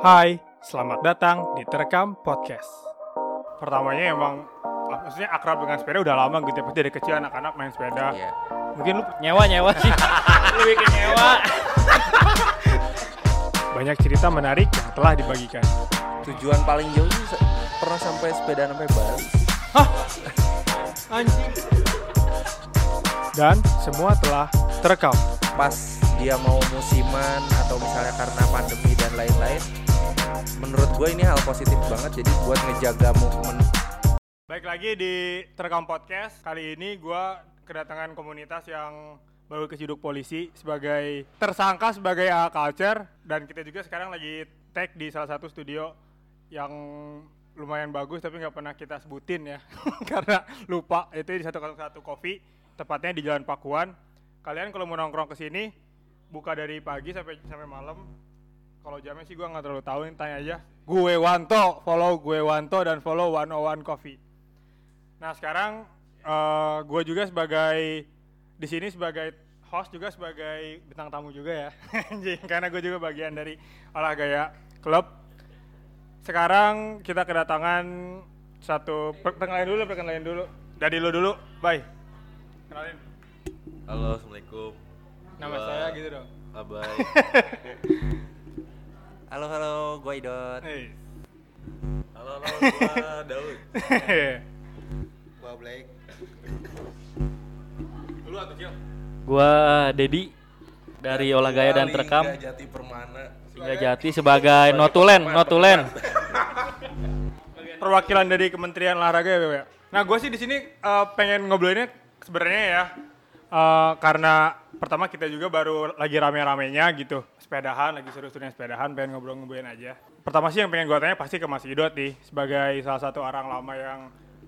Hai, selamat datang di Terekam Podcast. Pertamanya emang ah, maksudnya akrab dengan sepeda udah lama gitu ya. Pasti dari kecil anak-anak main sepeda. Iya. Mungkin lu nyewa nyewa sih lu bikin nyewa banyak cerita menarik yang telah dibagikan. Tujuan paling jauh sih pernah sampai sepeda sampai Bali. Anjing. Dan semua telah terekam. Pas dia mau musiman atau misalnya karena pandemi dan lain-lain, menurut gue ini hal positif banget. Jadi buat ngejaga movement. Baik lagi di Terekam Podcast. Kali ini gua kedatangan komunitas yang baru keciduk polisi sebagai tersangka sebagai A culture dan kita juga sekarang lagi tag di salah satu studio yang lumayan bagus tapi nggak pernah kita sebutin ya karena lupa itu di 101 Coffee tepatnya di Jalan Pakuan. Kalian kalau mau nongkrong ke sini buka dari pagi sampai sampai malam. Kalau jamnya sih gua nggak terlalu tahu, nih, tanya aja. Gue Wanto, follow gue Wanto dan follow 101 Coffee. Nah sekarang eh gue juga sebagai di sini sebagai host juga sebagai bintang tamu juga ya, karena gue juga bagian dari olah gaya klub. Sekarang kita kedatangan satu perkenalin dulu, perkenalin dulu. Dari lu dulu, bye. Kenalin Halo, assalamualaikum. nama Gua saya gitu dong. Abai. Halo halo, gue Idot. Hey. halo, halo, gua Daud. Gue Blake. dulu atau Cil? gua Dedi dari olah gaya dan terekam Liga Jati Permana. hingga jati sebagai notulen notulen perwakilan dari Kementerian Olahraga ya, ya? Nah, gue sih di sini eh, pengen ngobrolinnya sebenarnya ya eh, karena pertama kita juga baru lagi rame-ramenya gitu sepedahan, lagi seru-serunya sepedahan, pengen ngobrol-ngobrolin aja. Pertama sih yang pengen gue tanya pasti ke Mas Idot nih sebagai salah satu orang lama yang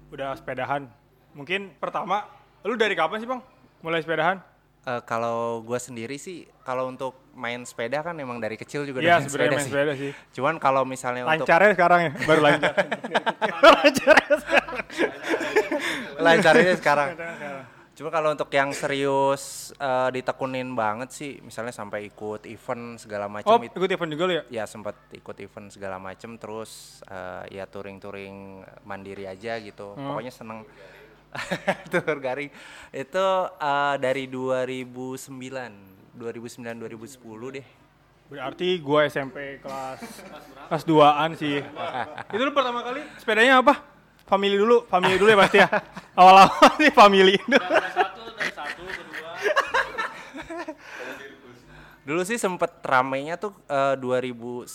udah sepedahan. Mungkin pertama, lu dari kapan sih bang mulai sepedahan? Eh, kalau gue sendiri sih, kalau untuk main sepeda kan emang dari kecil juga udah Iya main sepeda main sih. sepeda sih. Cuman kalau misalnya untuk Lancarnya sekarang ya, baru lancar. Lancarnya sekarang. lancarnya sekarang. Cuma kalau untuk yang serius eh, ditekunin banget sih, misalnya sampai ikut event segala macam Oh, ikut event juga lu ya? Ya sempat ikut event segala macam, terus eh, ya touring-touring mandiri aja gitu. Hmm. Pokoknya seneng tour garing. Itu eh, dari 2009, 2009 2010 deh. Berarti gua SMP kelas kelas 2-an sih. Itu lu pertama kali sepedanya apa? Family dulu, family dulu ya pasti ya. Awal-awal sih family. Dulu sih sempet ramenya tuh eh, 2009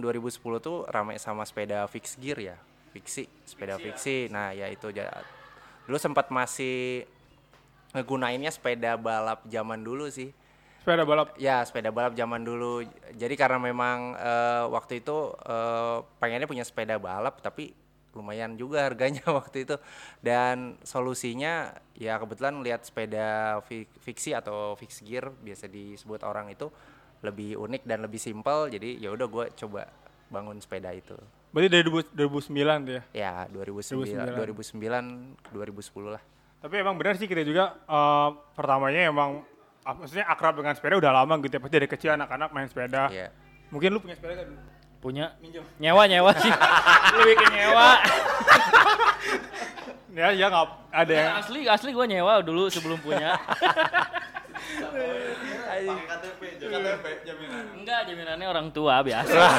2010 tuh rame sama sepeda fix gear ya. Fiksi, sepeda fiksi. Nah, ya itu dulu sempat masih ngegunainnya sepeda balap zaman dulu sih. Sepeda balap. Ya, sepeda balap zaman dulu. Jadi karena memang eh, waktu itu eh, pengennya punya sepeda balap tapi lumayan juga harganya waktu itu. Dan solusinya ya kebetulan lihat sepeda fi- fiksi atau fix gear biasa disebut orang itu lebih unik dan lebih simpel. Jadi ya udah gue coba bangun sepeda itu. Berarti dari 2000 2009 tuh ya. Ya, 2009 2009 2010 lah. Tapi emang benar sih kita juga eh, pertamanya emang ah, maksudnya akrab dengan sepeda udah lama gitu ya. Pasti dari kecil anak-anak main sepeda. Iya. Mungkin lu punya sepeda kan? Punya Minjem. nyewa nyewa sih. Lu bikin nyewa. Ya, ya nggak ada yang asli asli gua nyewa dulu sebelum punya. KTP, KTP, jaminan. enggak jaminannya orang tua biasa.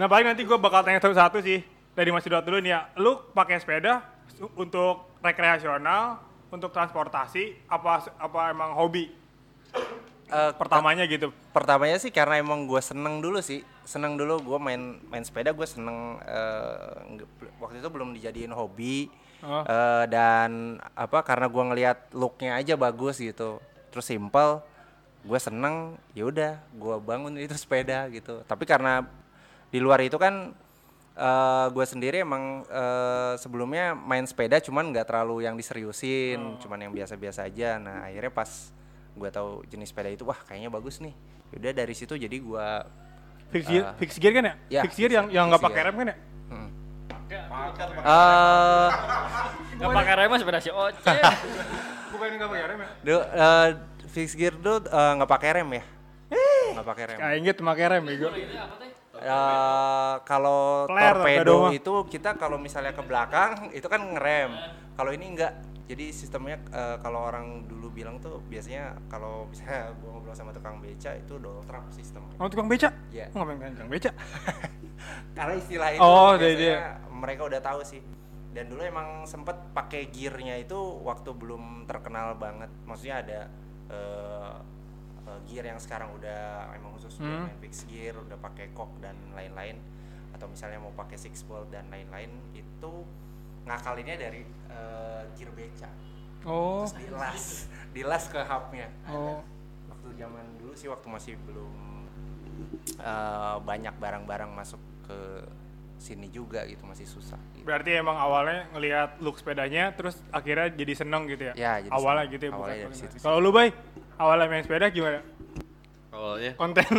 Nah paling nanti gue bakal tanya satu-satu sih. Dari Mas Idot dulu nih ya. Lu pakai sepeda untuk rekreasional, untuk transportasi, apa apa emang hobi Eh, pertamanya gitu? pertamanya sih karena emang gue seneng dulu sih. Seneng dulu gue main main sepeda gue seneng nge- waktu itu belum dijadiin hobi. Oh. Eh, dan apa karena gue ngelihat looknya aja bagus gitu. Terus simple gue seneng ya udah gue bangun itu sepeda gitu. Tapi karena di luar itu kan eh gue sendiri emang eh, sebelumnya main sepeda cuman nggak terlalu yang diseriusin cuman yang biasa-biasa aja. Nah akhirnya pas gue tahu jenis sepeda itu wah kayaknya bagus nih udah dari situ jadi gue Fix gear, Eh, fix gear kan ya? ya, fix gear yang fix- yang nggak pakai rem kan ya? eh nggak pakai rem sepeda si Oce Bukan nggak pakai rem ya? du- eh, fix gear tuh eh, nggak pakai rem ya nggak pakai rem. Kayak inget pakai rem bego. Eh, kalau torpedo itu kita kalau misalnya ke belakang itu kan ngerem. Kalau ini enggak. Jadi sistemnya eh, kalau orang dulu bilang tuh biasanya kalau misalnya gua ngobrol sama tukang beca itu double trap sistem. Oh tukang beca? Iya. Oh, ngapain tukang beca? Karena istilah itu Oh, biasanya dia- mereka udah tahu sih. Dan dulu emang sempet pakai gearnya itu waktu belum terkenal banget. Maksudnya ada eh, eh, gear yang sekarang udah emang khusus buat Hmm. main fix gear, udah pakai kok dan lain-lain. Atau misalnya mau pakai six bolt dan lain-lain itu ngakalinnya dari eh, gear beca. Oh. Terus dilas, dilas ke hubnya. Oh. Waktu zaman dulu sih waktu masih belum eh, banyak barang-barang masuk ke sini juga gitu masih susah. Gitu. Berarti emang awalnya ngelihat look sepedanya terus akhirnya jadi seneng gitu ya? Ya, jadi awalnya seneng. gitu ya bukan Awalnya dari paling situ. Kalau lu bay, awalnya main sepeda gimana? Awalnya Konten.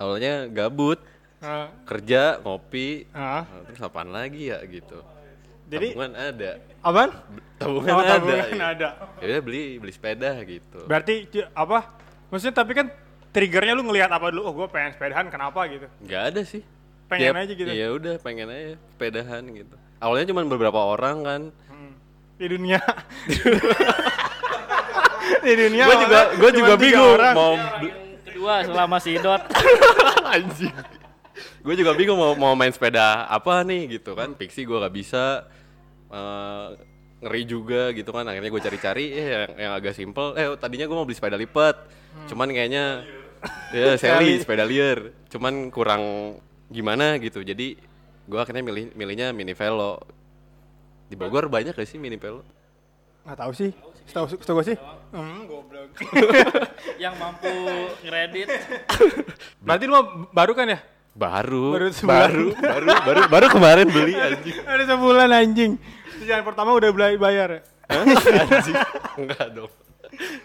awalnya gabut, Nah, kerja, ngopi, nah, terus apaan lagi ya gitu. Jadi tabungan ada. apaan? Tabungan Oh, ada. tabungan ya. ada. Ya udah beli beli sepeda gitu. Berarti apa? Maksudnya tapi kan triggernya lu ngelihat apa dulu? Oh, gue pengen sepedahan, kenapa gitu? Nggak ada sih. Pengen Ya- aja gitu. Ya udah pengen aja sepedahan gitu. Awalnya cuma beberapa orang kan. Hmm. Di dunia. Di dunia. gue juga gue juga bingung orang. mau Yang kedua selama si Dot. anjing. Gue juga bingung mau mau main sepeda apa nih gitu kan. Pixie gue gak bisa. Eh, ngeri juga gitu kan akhirnya gue cari-cari eh yang, yang agak simple eh tadinya gue mau beli sepeda lipat cuman kayaknya ya Sally sepeda liar cuman kurang gimana gitu jadi gue akhirnya milih milihnya mini velo di Bogor banyak gak sih mini velo Nggak tahu sih. Setahu setahu gue sih. Hmm, goblok. yang mampu ngeredit. Berarti lu baru kan ya? Baru Baru sebulan. baru baru baru baru kemarin beli anjing Ada sebulan anjing. Yang pertama udah beli bayar ya? Hah? anjing enggak dong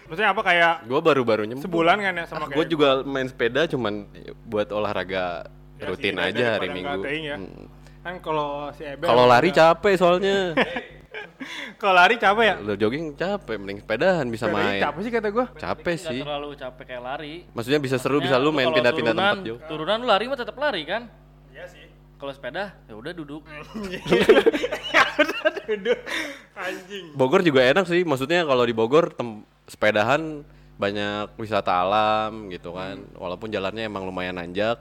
Maksudnya apa kayak gue baru-baru nyembuh sebulan kan ya sama gue kayak juga main sepeda cuman buat olahraga Ya rutin sih, aja hari minggu ya. Mm. kan kalau si Ebel kalau lari capek soalnya kalau lari capek ya? lo jogging capek mending sepedahan bisa Sepedanya main capek sih kata gua. capek sih terlalu capek kayak lari. maksudnya bisa seru bisa Ya, lu main pindah-pindah turunan- tempat Jo Turunan lu lari mah tetap lari kan? Iya sih. Kalau sepeda ya udah duduk. Duduk anjing. Bogor juga enak sih maksudnya kalau di Bogor tem- sepedahan banyak wisata alam gitu kan walaupun jalannya emang lumayan nanjak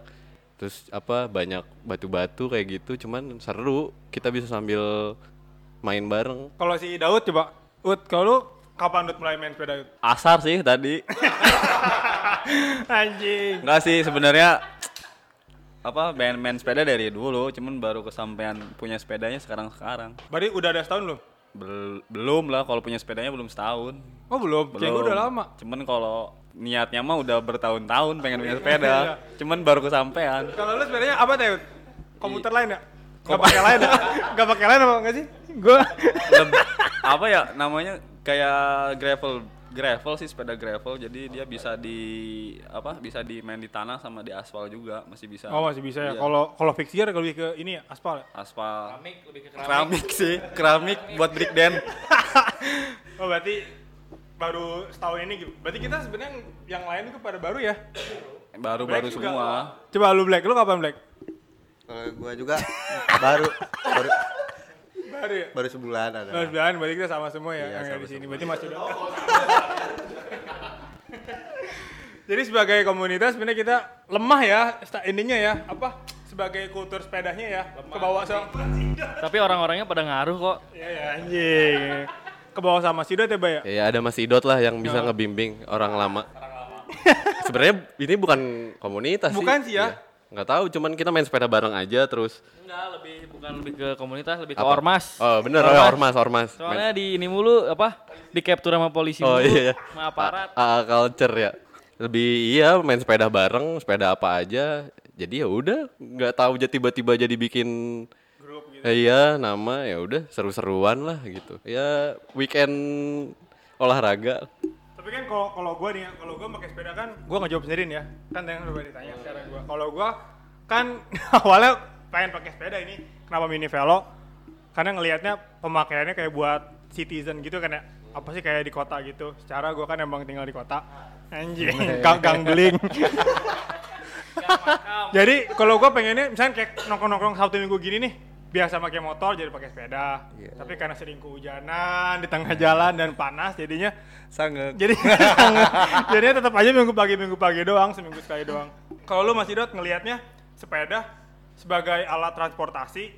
terus apa banyak batu-batu kayak gitu cuman seru kita bisa sambil main bareng Kalau si Daud coba, Ut, kalau lu kapan Dut mulai main sepeda Ut? Asar sih tadi. Anjing. Enggak sih sebenarnya apa main main sepeda dari dulu, cuman baru kesampaian punya sepedanya sekarang-sekarang. Berarti udah ada setahun belum? Bel- belum lah kalau punya sepedanya belum setahun. Oh belum, kayak gua udah lama. Cuman kalau niatnya mah udah bertahun-tahun pengen punya Iya. sepeda. cuman baru kesampaian. Kalau lu sepedanya apa teh? Ut? Komuter lain ya? Gak pakai lain ya? Gak pakai lain apa enggak sih? Gua Leb- apa ya namanya kayak gravel gravel sih sepeda gravel jadi dia bisa di apa bisa di main di tanah sama di aspal juga masih bisa Oh masih bisa ya. Iya. Kalau kalau fix gear lebih ke ini ya, aspal ya? aspal Keramik lebih ke keramik. keramik sih keramik buat break dance Oh berarti baru setahun ini gitu. Berarti kita sebenarnya yang lain itu pada baru ya? baru Black baru juga. semua Coba lu Black, lu kapan Black? Kalau gua juga baru baru Baru ya? baru sebulan ada. Baru sembilan, berarti kita sama semua ya Iya, yang di sini. Berarti masih udah. Jadi sebagai komunitas sebenarnya kita lemah ya ininya ya apa sebagai kultur sepedanya ya ke bawah sama Tapi orang-orangnya pada ngaruh kok. ya, ya anjing ke bawah sama Sidot ya Bay ya ya ada Mas Idot lah yang bisa ngebimbing orang lama sebenarnya ini bukan komunitas sih Bukan sih ya. Nggak tahu cuman kita main sepeda bareng aja terus Enggak, lebih bukan lebih ke komunitas, lebih ke Apa? ormas. oh bener oh, ormas ormas Main- Soalnya di ini mulu apa? Di capture sama polisi Oh mulu, iya. sama aparat. A- A- culture ya. Lebih iya main sepeda bareng, sepeda apa aja. Jadi ya udah, nggak tahu aja tiba-tiba jadi bikin grup gitu Eh, iya nama ya udah seru-seruan lah gitu. Ya weekend olahraga. Tapi kan kalau kalau gue nih ya, kalau gue pakai sepeda kan gue ngejawab sendiri nih ya kan yang udah ditanya sekarang gue kalau gue kan awalnya pengen pakai sepeda ini kenapa mini velo karena ngelihatnya pemakaiannya kayak buat citizen gitu kan ya apa sih kayak di kota gitu. Secara gue kan emang tinggal di kota. Anjing, gang, gang beling. jadi kalau gue pengennya misalnya kayak nongkrong-nongkrong Sabtu Minggu gini nih, biasa pakai motor jadi pakai sepeda. Iya. Tapi karena sering kehujanan di tengah jalan dan panas jadinya Sangat. jadi jadinya tetap aja minggu pagi minggu pagi doang seminggu sekali doang kalau lu masih dot ngelihatnya sepeda sebagai alat transportasi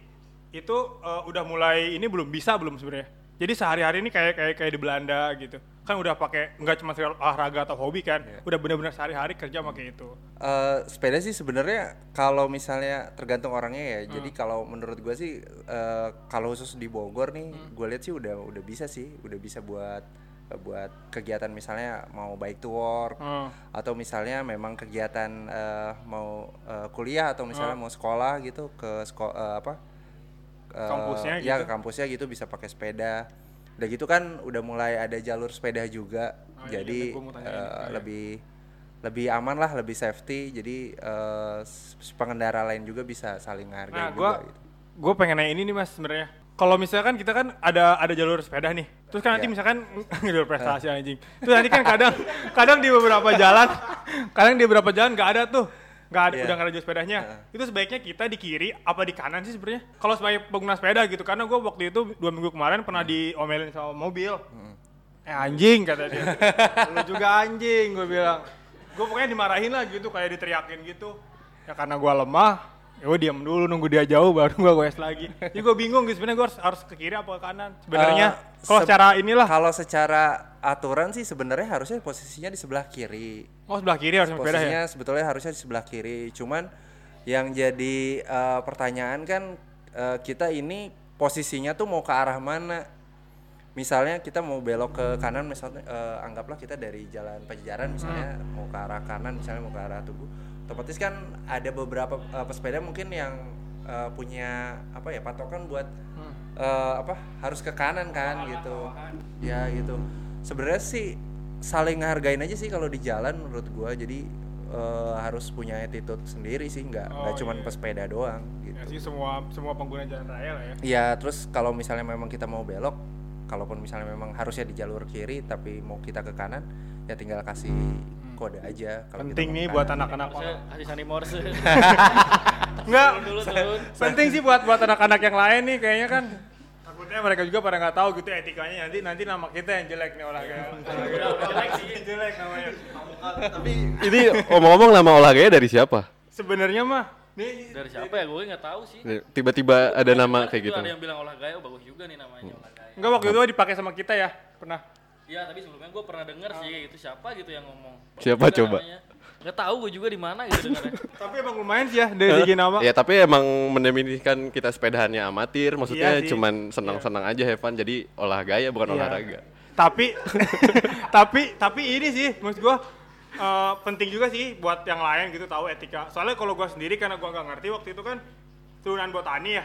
itu eh, udah mulai ini belum bisa belum sebenarnya jadi sehari-hari ini kayak kayak kayak di Belanda gitu. Kan udah pakai nggak cuma sekedar olahraga atau hobi kan udah benar-benar sehari-hari kerja pakai itu. Eh, sepeda sih sebenarnya kalau misalnya tergantung orangnya ya. Jadi kalau menurut gue sih eh, kalau khusus di Bogor nih, gue lihat sih udah udah bisa sih, udah bisa buat buat kegiatan misalnya mau bike to work Hmm. atau misalnya memang kegiatan eh, mau eh, kuliah atau misalnya mau sekolah gitu ke sekolah apa eh, Kampusnya ya gitu. ke kampusnya gitu bisa pakai sepeda. Udah gitu kan udah mulai ada jalur sepeda juga. Oh, iya, jadi iya. lebih lebih aman lah, lebih safety. Jadi eh, s- pengendara lain juga bisa saling nah menghargai gue juga gitu. gue pengen nanya ini nih mas sebenarnya kalau misalkan kita kan ada ada jalur sepeda nih terus kan nanti Iya. misalkan jalur prestasi anjing terus nanti kan kadang kadang di beberapa jalan kadang di beberapa jalan nggak ada tuh nggak ada Iya. udah nggak ada sepedanya. Itu sebaiknya kita di kiri apa di kanan sih sebenarnya? Kalau sebagai pengguna sepeda gitu karena gue waktu itu dua minggu kemarin pernah diomelin sama mobil. Eh anjing kata dia. Lu juga anjing gue bilang. Gue pokoknya dimarahin lah gitu kayak diteriakin gitu. Ya karena gue lemah gue diam dulu nunggu dia jauh baru gue goes lagi jadi gue bingung gitu sebenarnya gue harus, harus ke kiri apa ke kanan sebenarnya Eh, kalau se- secara inilah Kalau secara aturan sih sebenarnya harusnya posisinya di sebelah kiri. oh sebelah kiri harus sepeda ya Posisinya sebetulnya harusnya di sebelah kiri. Cuman yang jadi eh, pertanyaan kan eh, kita ini posisinya tuh mau ke arah mana? Misalnya kita mau belok ke kanan misalnya eh, anggaplah kita dari jalan Pajajaran misalnya mau ke arah kanan misalnya mau ke arah Tugu. Otomatis kan ada beberapa eh, pesepeda mungkin yang eh, punya apa ya patokan buat eh, apa harus ke kanan kan gitu. Ya gitu. Sebenarnya sih saling ngehargain aja sih kalau di jalan menurut gua. Jadi eh, harus punya attitude sendiri sih nggak nggak Oh, cuman iya. pesepeda doang gitu. ya sih semua semua pengguna jalan raya lah ya Iya, terus kalau misalnya memang kita mau belok, kalaupun misalnya memang harusnya di jalur kiri tapi mau kita ke kanan, ya tinggal kasih kode aja. kalau penting nih buat anak-anak Morse, kasih sani morse. enggak penting sih buat buat anak-anak yang lain nih kayaknya kan takutnya mereka juga pada nggak tahu gitu etikanya nanti nanti nama kita yang jelek nih olahraga jelek sih jelek namanya Ini omong-omong nama olahraganya dari siapa? sebenarnya mah nih Dari siapa ya? Gue nggak tahu sih. Tiba-tiba ada nama kayak Itu gitu. Ada yang bilang olah gaya, oh, bagus juga nih namanya gaya. Enggak waktu itu dipakai sama kita ya pernah Iya, tapi sebelumnya gue pernah denger sih gitu siapa gitu yang ngomong. Siapa coba? namanya. Nggak tahu gue juga di mana gitu dengarnya. tapi emang lumayan sih ya dari segi nama Ya tapi emang mendefinisikan kita sepedahannya amatir, maksudnya Iya cuman senang-senang aja Evan, jadi olah gaya bukan Iya. olahraga. tapi tapi tapi ini sih maksud gua eh, penting juga sih buat yang lain gitu tahu etika soalnya kalau gua sendiri karena gua nggak ngerti waktu itu kan turunan botani ya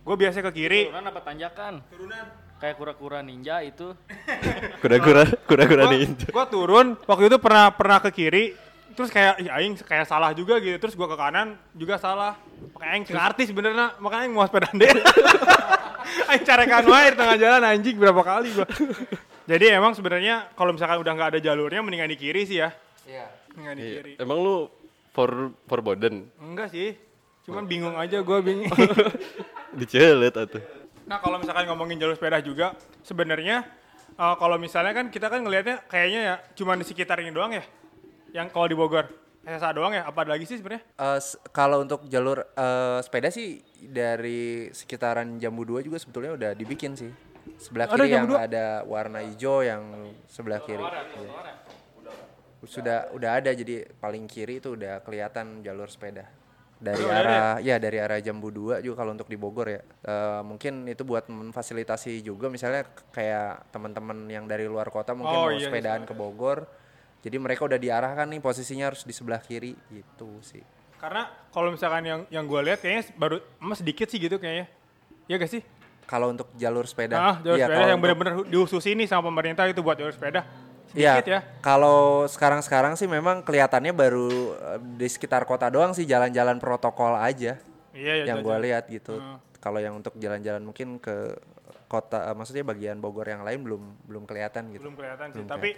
gua biasa ke kiri Turunan apa tanjakan? turunan Kayak kura-kura ninja itu. Kura-kura, kura-kura ninja. gua turun waktu itu pernah pernah ke kiri terus kayak ya aing kayak salah juga gitu terus gua ke kanan juga salah makanya aing cing artis benernya makanya aing mau sepeda deh aing carekan wae di tengah jalan anjing berapa kali gua jadi emang sebenarnya kalau misalkan udah nggak ada jalurnya mendingan di kiri sih ya Iya. mendingan di Iya. kiri Emang lu for forbidden enggak sih cuman bingung aja gua bingung dicelet atuh. Nah kalau misalkan ngomongin jalur sepeda juga, sebenarnya eh, kalau misalnya kan kita kan ngelihatnya kayaknya ya cuma di sekitar ini doang ya, yang kalau di Bogor SSA doang ya, apa ada lagi sih sebenarnya? Eh, s- kalau untuk jalur eh, sepeda sih dari sekitaran Jambu 2 juga sebetulnya udah dibikin sih. Sebelah Ada kiri yang Jambu 2? ada warna hijau yang sebelah kiri. Iya. Sudah udah ada jadi paling kiri itu udah kelihatan jalur sepeda. Dari arah ya dari arah Jambu 2 juga kalau untuk di Bogor ya. Eh, mungkin itu buat memfasilitasi juga misalnya kayak teman-teman yang dari luar kota mungkin Oh, mau iya, sepedaan ke Bogor. Jadi mereka udah diarahkan nih posisinya harus di sebelah kiri gitu sih. Karena kalau misalkan yang yang gue lihat kayaknya baru emas sedikit sih gitu kayaknya. Ya gak sih? Kalau untuk jalur sepeda, Ah, jalur iya, sepeda yang benar-benar dihususin nih sama pemerintah itu buat jalur sepeda. Iya, Sedikit ya. Kalau sekarang-sekarang sih memang kelihatannya baru eh, di sekitar kota doang sih jalan-jalan protokol aja Iya ya. yang gua lihat gitu. Hmm. Kalau yang untuk jalan-jalan mungkin ke kota eh, maksudnya bagian Bogor yang lain belum belum kelihatan gitu. belum kelihatan sih Belum tapi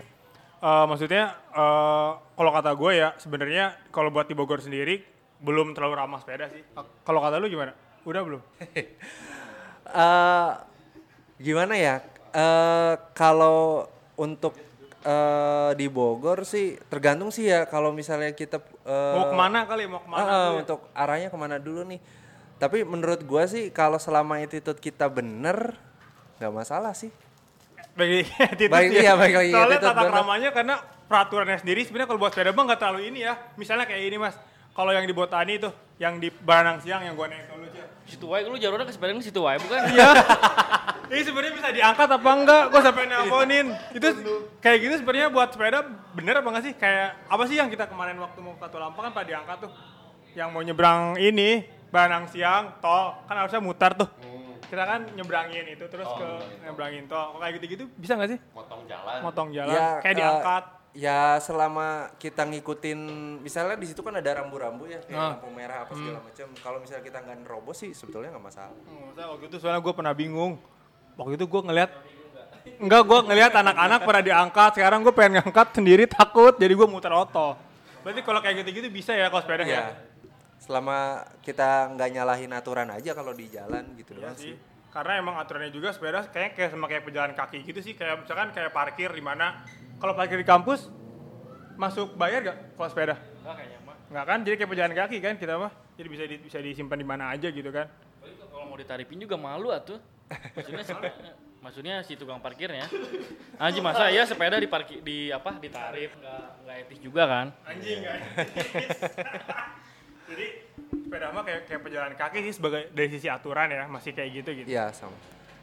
eh, maksudnya eh, kalau kata gue ya sebenarnya kalau buat di Bogor sendiri belum terlalu ramah sepeda sih kalau kata lu gimana udah belum eh gimana ya? eh kalau untuk eh di Bogor sih tergantung sih ya kalau misalnya kita eh, mau ke mana kali mau ke mana ya? untuk arahnya ke mana dulu nih. Tapi menurut gua sih kalau selama attitude kita bener nggak masalah sih. bagi attitude Baik, ya. iya, baik lagi soalnya tata bener. keramanya karena peraturannya sendiri sebenarnya kalau buat sepeda bang nggak terlalu ini ya misalnya kayak ini mas kalau yang di Botani tuh yang di Baranang Siang yang gua naik dulu Cil. Situ wae lu jalurnya ke sepeda situ wae bukan? Iya. Ini sebenarnya bisa diangkat apa enggak? Gue sampai nelponin. Itu kayak gitu sebenarnya buat sepeda bener apa enggak sih? Kayak apa sih yang kita kemarin waktu mau ke Katulampa kan pada diangkat tuh. Yang mau nyebrang ini Baranang Siang tol kan harusnya mutar tuh. Kita kan nyebrangin itu terus ke nyebrangin tol. Kayak gitu-gitu bisa nggak sih? Motong jalan. Motong jalan Ya, kayak eh, diangkat. Ya selama kita ngikutin misalnya di situ kan ada rambu-rambu ya kayak Ah. lampu merah apa segala Hmm. macam. Kalau misalnya kita nggak nerobos sih sebetulnya nggak masalah. Hmm, saya waktu itu soalnya gue pernah bingung. Waktu itu gue ngeliat Enggak, gue ngeliat anak-anak pada diangkat. Sekarang gue pengen ngangkat sendiri takut, jadi gue muter oto. Berarti kalau kayak gitu-gitu bisa ya kalau sepeda ya? Ya. Selama kita nggak nyalahin aturan aja kalau di jalan gitu Iya doang sih. sih. Karena emang aturannya juga sepeda kayak kayak sama kayak pejalan kaki gitu sih. Kayak misalkan kayak parkir di mana kalau parkir di kampus masuk bayar gak kalau sepeda? Enggak kayaknya mah. Nggak kan? Jadi kayak pejalan kaki kan kita mah. Jadi bisa di- bisa disimpan di mana aja gitu kan. Kalau mau ditarifin juga malu atuh. Maksudnya maksudnya si tukang parkirnya. Anjing masa ya sepeda di parkir di apa ditarif enggak enggak etis juga kan? Anjing kan. Jadi sepeda mah kayak kayak pejalan kaki sih sebagai dari sisi aturan ya masih kayak gitu gitu. Iya sama.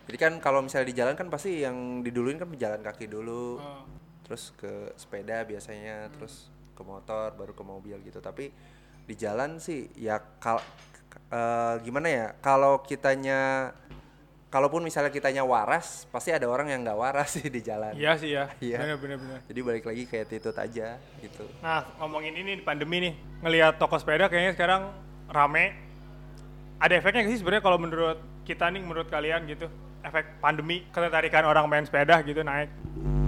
Jadi kan kalau misalnya di jalan kan pasti yang diduluin kan pejalan kaki dulu, Oh. Terus ke sepeda biasanya, terus ke motor, baru ke mobil gitu. Tapi di jalan sih ya kal eh, gimana ya? Kalau kitanya kalaupun misalnya kitanya waras, pasti ada orang yang nggak waras sih di jalan. Iya sih ya. Iya. Bener bener bener. Jadi balik lagi kayak attitude aja gitu. Nah, ngomongin ini di pandemi nih, ngelihat toko sepeda kayaknya sekarang rame. Ada efeknya sih sebenarnya kalau menurut kita nih, menurut kalian gitu, efek pandemi ketertarikan orang main sepeda gitu naik.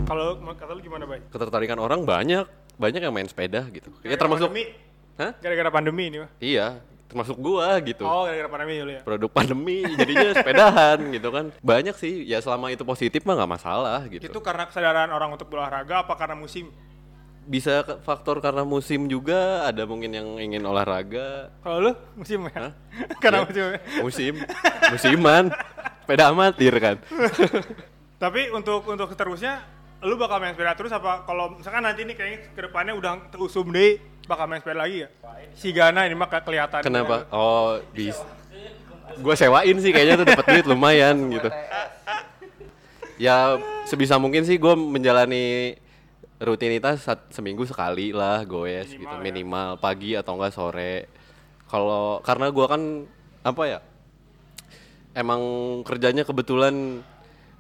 Kalau kata lu gimana, Bay? Ketertarikan orang banyak, banyak yang main sepeda gitu. Ya Gara-gara termasuk pandemi? Hah? Gara-gara pandemi ini, Pak. Iya, termasuk gua gitu. Oh, gara-gara pandemi dulu ya. Produk pandemi jadinya sepedahan gitu kan. Banyak sih, ya selama itu positif mah nggak masalah gitu. Itu karena kesadaran orang untuk berolahraga apa karena musim? Bisa faktor karena musim juga, ada mungkin yang ingin olahraga. Kalau lu musim ya? karena Ya, musim. ya? Musim, musiman, sepeda amatir kan. Tapi untuk untuk seterusnya lu bakal main sepeda terus apa kalau misalkan nanti nih kayaknya ke depannya udah terusum deh bakal main sepeda lagi ya? Si Gana ini mah kelihatan. Kenapa? Oh, bis. Gue sewain sih kayaknya tuh dapat duit lumayan gitu. Ya sebisa mungkin sih gue menjalani rutinitas sat- seminggu sekali lah goes gitu Minimal ya. pagi atau enggak sore. Kalau karena gua kan apa ya? Emang kerjanya kebetulan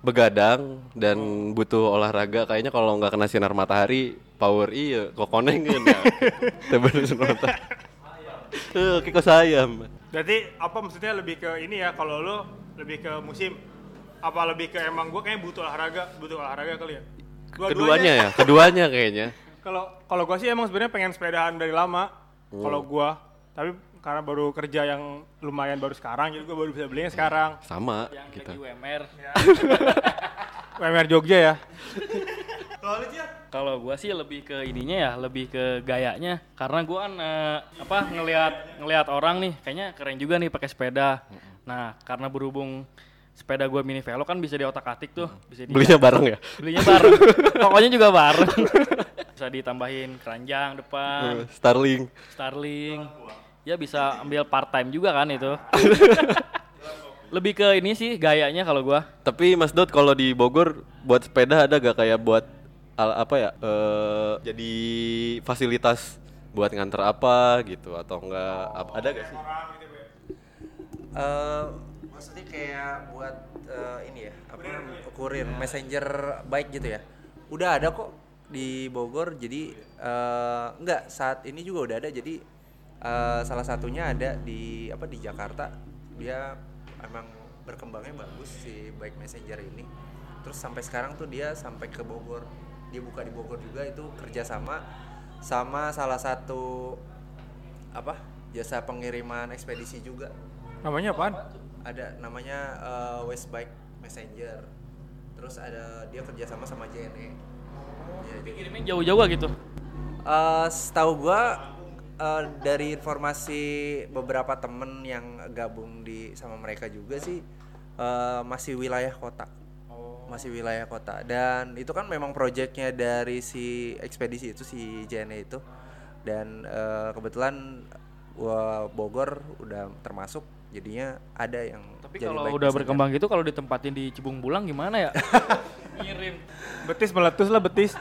begadang dan butuh olahraga kayaknya kalau nggak kena sinar matahari power iya kok koneng kan ya. Tebener sinar matahari. Eh, kiko sayam. Berarti apa maksudnya lebih ke ini ya kalau lu lebih ke musim apa lebih ke emang gua kayaknya butuh olahraga, butuh olahraga kali ya? Keduanya ya, keduanya kayaknya. Kalau kalau gua sih emang sebenarnya pengen sepedahan dari lama. Hmm. Kalau gua, tapi karena baru kerja yang lumayan baru sekarang, jadi gua baru bisa belinya sekarang. Sama Yang kita. lagi UMR. WMR Jogja ya. Kalau lu Cia? Kalau gua sih lebih ke ininya ya, lebih ke gayanya. Karena gua kan eh, apa ngelihat ngelihat orang nih, kayaknya keren juga nih pakai sepeda. Nah, karena berhubung sepeda gua mini velo kan bisa diotak-atik tuh, bisa di Belinya bareng ya? belinya bareng. Pokoknya juga bareng. bisa ditambahin keranjang depan, Starling. Starling. Ya bisa ambil part time juga kan itu. lebih ke ini sih gayanya kalau gua. Tapi Mas Dot kalau di Bogor buat sepeda ada gak kayak buat al- apa ya? eh jadi fasilitas buat nganter apa gitu atau enggak ap- ada gak sih? eh maksudnya kayak buat eh, ini ya apa kurir messenger baik gitu ya udah ada kok di Bogor jadi eh enggak saat ini juga udah ada jadi eh, salah satunya ada di apa di Jakarta. Dia emang berkembangnya bagus si bike messenger ini. Terus sampai sekarang tuh dia sampai ke Bogor. Dia buka di Bogor juga itu kerjasama sama salah satu apa jasa pengiriman ekspedisi juga. Namanya apaan? ada namanya eh, West Bike Messenger. Terus ada dia kerjasama sama JNE ya, jadi Kirimnya jauh-jauh gitu. Eh, setahu gua eh, dari informasi beberapa temen yang gabung di sama mereka juga sih eh, masih wilayah kota masih wilayah kota dan itu kan memang proyeknya dari si ekspedisi itu si JNE itu dan eh, kebetulan gua Bogor udah termasuk jadinya ada yang Tapi jadi kalau udah berkembang gitu kalau ditempatin di Cibung Bulang gimana ya? Ngirim. Betis meletus lah betis.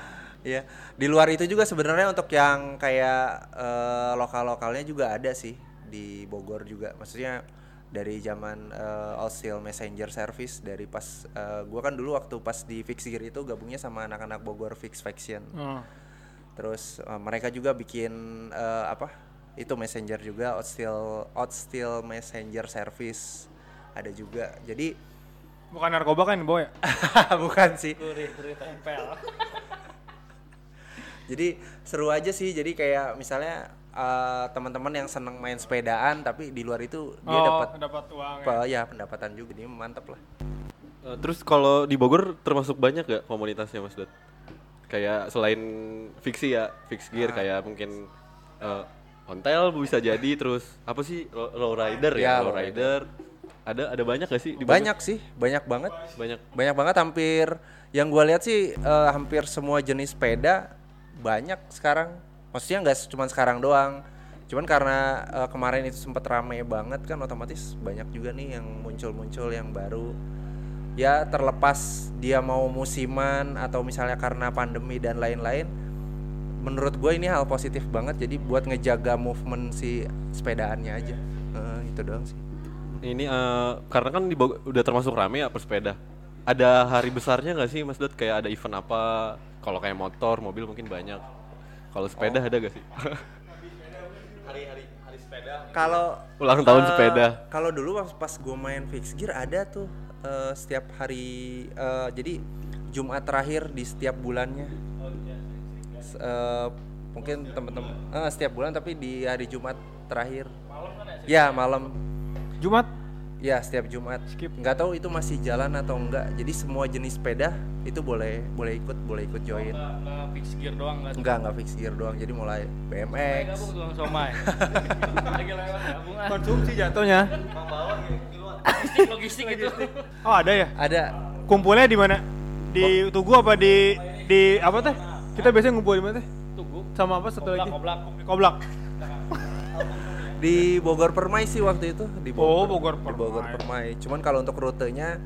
Iya, di luar itu juga sebenarnya untuk yang kayak eh, lokal-lokalnya juga ada sih di Bogor juga. Maksudnya dari zaman eh, All Steel Messenger Service dari pas eh, gua kan dulu waktu pas di Fix Gear itu gabungnya sama anak-anak Bogor Fix Faction. Hmm. Terus eh, mereka juga bikin eh, apa? Itu Messenger juga Out Steel Out Steel Messenger Service ada juga. Jadi Bukan narkoba kan, Boy? bukan sih. Gurih-gurih tempel. Jadi seru aja sih jadi kayak misalnya eh, teman-teman yang seneng main sepedaan tapi di luar itu dia Oh, dapat dapat uang. ya. apa ya pendapatan juga jadi mantap lah Eh, terus kalau di Bogor termasuk banyak gak komunitasnya Mas Dot? Kayak selain fiksi ya, fix gear kayak mungkin eh ontel bisa jadi terus apa sih low, rider ya, Ya, low rider. Ada ada banyak gak sih di Bogor? banyak sih banyak banget Banyak. banyak banget hampir yang gua lihat sih eh, hampir semua jenis sepeda banyak sekarang maksudnya nggak cuma sekarang doang cuman karena eh, kemarin itu sempat rame banget kan otomatis banyak juga nih yang muncul-muncul yang baru ya terlepas dia mau musiman atau misalnya karena pandemi dan lain-lain menurut gue ini hal positif banget jadi buat ngejaga movement si sepedaannya aja Eh, itu doang sih Ini eh, karena kan udah termasuk rame ya persepeda. Ada hari besarnya nggak sih Mas Dot? Kayak ada event apa? Kalau kayak motor, mobil mungkin banyak. Kalau sepeda ada gak sih? kalau Ulang tahun eh, sepeda. Kalau dulu pas, pas gue main fix gear ada tuh eh, setiap hari eh, jadi Jumat terakhir di setiap bulannya. Eh, mungkin temen-temen eh, setiap bulan tapi di hari Jumat terakhir. Ya malam. Jumat Ya setiap Jumat. Nggak tahu itu masih jalan atau enggak. Jadi semua jenis sepeda itu boleh boleh ikut boleh ikut join. Nggak, nggak fix gear doang nggak? Enggak enggak fix gear doang. Jadi mulai BMX. Gabung tukang somai. Lagi lewat gabungan. konsumsi jatuhnya. Logistik logistik gitu. Oh, ada ya? Ada Kumpulnya di mana? Di Tugu apa di di apa teh? Kita biasanya ngumpul di mana teh? Tunggu. Sama apa satu lagi? Koblak, Di Koblak. di Bogor Permai sih waktu itu di Oh, Bogor di Bogor Permai. Permai. Cuman kalau untuk rutenya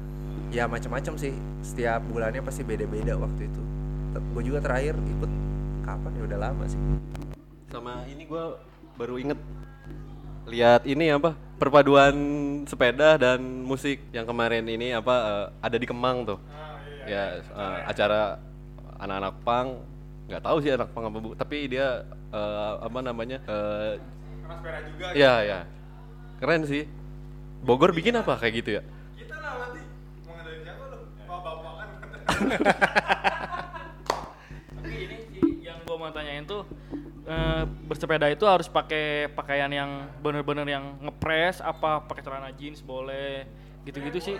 ya macam-macam sih. Setiap bulannya pasti beda-beda waktu itu. Gue juga terakhir ikut kapan ya udah lama sih. Sama ini gua baru inget lihat ini apa perpaduan sepeda dan musik yang kemarin ini apa eh, ada di Kemang tuh ya eh, acara anak-anak pang nggak tahu sih anak pang apa bu tapi dia eh, apa namanya eh, Karena sepeda juga. ya ya keren sih Bogor bikin apa kayak gitu ya Kita lah nanti mau ngadain siapa lu? Mau bapak kan. Tapi ini sih yang gua mau tanyain tuh eh, bersepeda itu harus pakai pakaian yang bener-bener yang ngepres apa pakai celana jeans boleh gitu-gitu sih.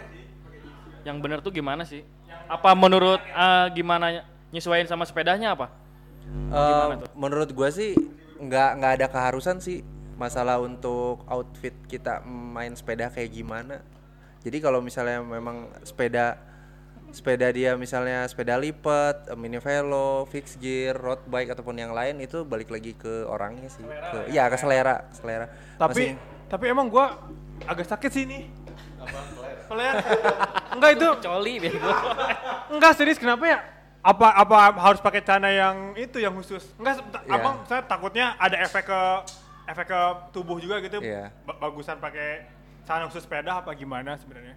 Yang bener tuh gimana sih? Apa menurut eh, gimana nyesuaiin sama sepedanya apa? Eh, tuh? menurut gua sih nggak nggak ada keharusan sih masalah untuk outfit kita main sepeda kayak gimana. Jadi kalau misalnya memang sepeda sepeda dia misalnya sepeda lipat, mini velo, fixed gear, road bike ataupun yang lain itu balik lagi ke orangnya sih. Ke, iya ke selera, selera. Tapi Masing- tapi emang gua agak sakit sih ini. Peler. Enggak itu. Coli bego. Enggak serius kenapa ya? Apa apa harus pakai celana yang itu yang khusus? Enggak, Iya. abang saya takutnya ada efek ke efek ke tubuh juga gitu. Ba- bagusan pakai celana khusus sepeda apa gimana sebenarnya?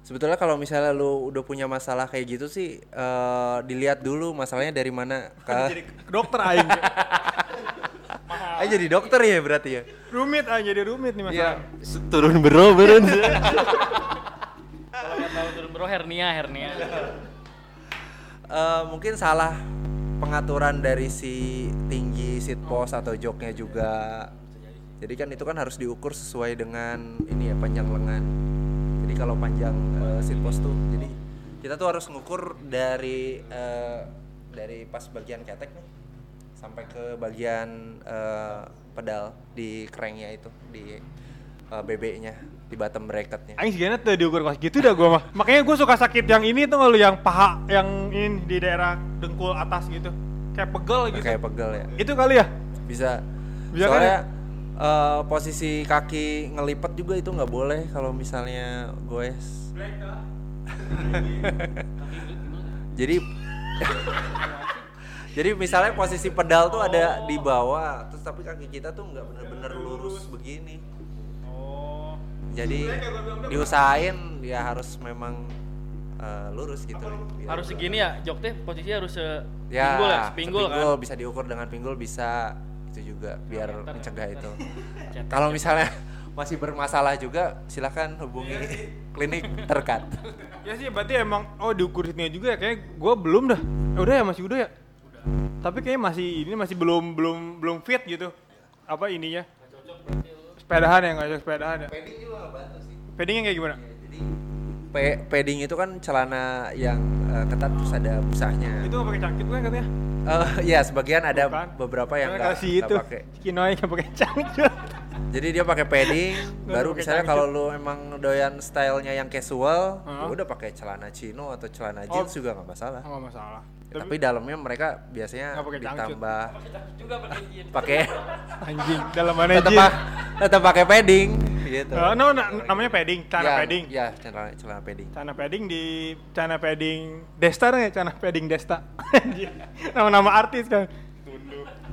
Sebetulnya kalau misalnya lu udah punya masalah kayak gitu sih eh, dilihat dulu masalahnya dari mana. Jadi Ke, ke dokter aing. Ah, jadi dokter ya berarti ya. rumit aja jadi rumit nih Iya. masalah. turun bro beren Kalau turun bro hernia hernia. Eh, mungkin salah pengaturan dari si tinggi seat post atau joknya juga. Jadi kan itu kan harus diukur sesuai dengan ini ya panjang lengan. Jadi kalau panjang eh, seat post tuh, jadi kita tuh harus ngukur dari eh, dari pas bagian ketek nih sampai ke bagian eh, pedal di cranknya itu di eh, BB-nya di bottom bracketnya. Aing segini tuh diukur pas gitu dah gua mah. Makanya gua suka sakit yang ini tuh kalau yang paha yang ini di daerah dengkul atas gitu. Kayak pegel gitu. Kayak pegel ya. Itu kali ya? bisa Bisa kan soalnya eh, posisi kaki ngelipet juga itu nggak boleh kalau misalnya goes jadi jadi misalnya posisi pedal tuh ada di bawah terus tapi kaki kita tuh nggak bener-bener lurus begini Oh. jadi diusahain ya harus memang eh, lurus gitu Biar- Harus segini ya, jok teh posisinya harus se ya pinggul ya, sepinggul kan. bisa diukur dengan pinggul bisa itu juga biar meter ya. mencegah itu kalau misalnya masih bermasalah juga silahkan hubungi klinik terdekat Ya sih berarti emang oh diukur sini juga ya kayak gua belum dah. Eh, udah ya masih udah ya. Tapi kayaknya masih ini masih belum belum belum fit gitu. Apa ininya? Sepedahan ya nggak cocok sepedahan ya. padding juga bantu sih Paddingnya kayak gimana? jadi pe- padding itu kan celana yang eh, ketat terus ada busanya Itu nggak pakai cangkit kan katanya? Eh, ya sebagian ada Bukan. beberapa yang nggak pakai Kinoy nggak pakai cangkit. jadi dia pakai padding baru misalnya kalau lu emang doyan stylenya yang casual ya Heeh. udah pakai celana chino atau celana Oh. jeans juga nggak masalah Nggak masalah. Tapi dalamnya mereka biasanya pakai cangcut. ditambah Juga pakai anjing dalam mana tetap pa- tetap pakai padding gitu Oh, no, na- namanya padding, celana ya, padding. ya celana celana padding Celana padding di celana padding Desta nggak? Celana padding Desta. Nama-nama artis kan.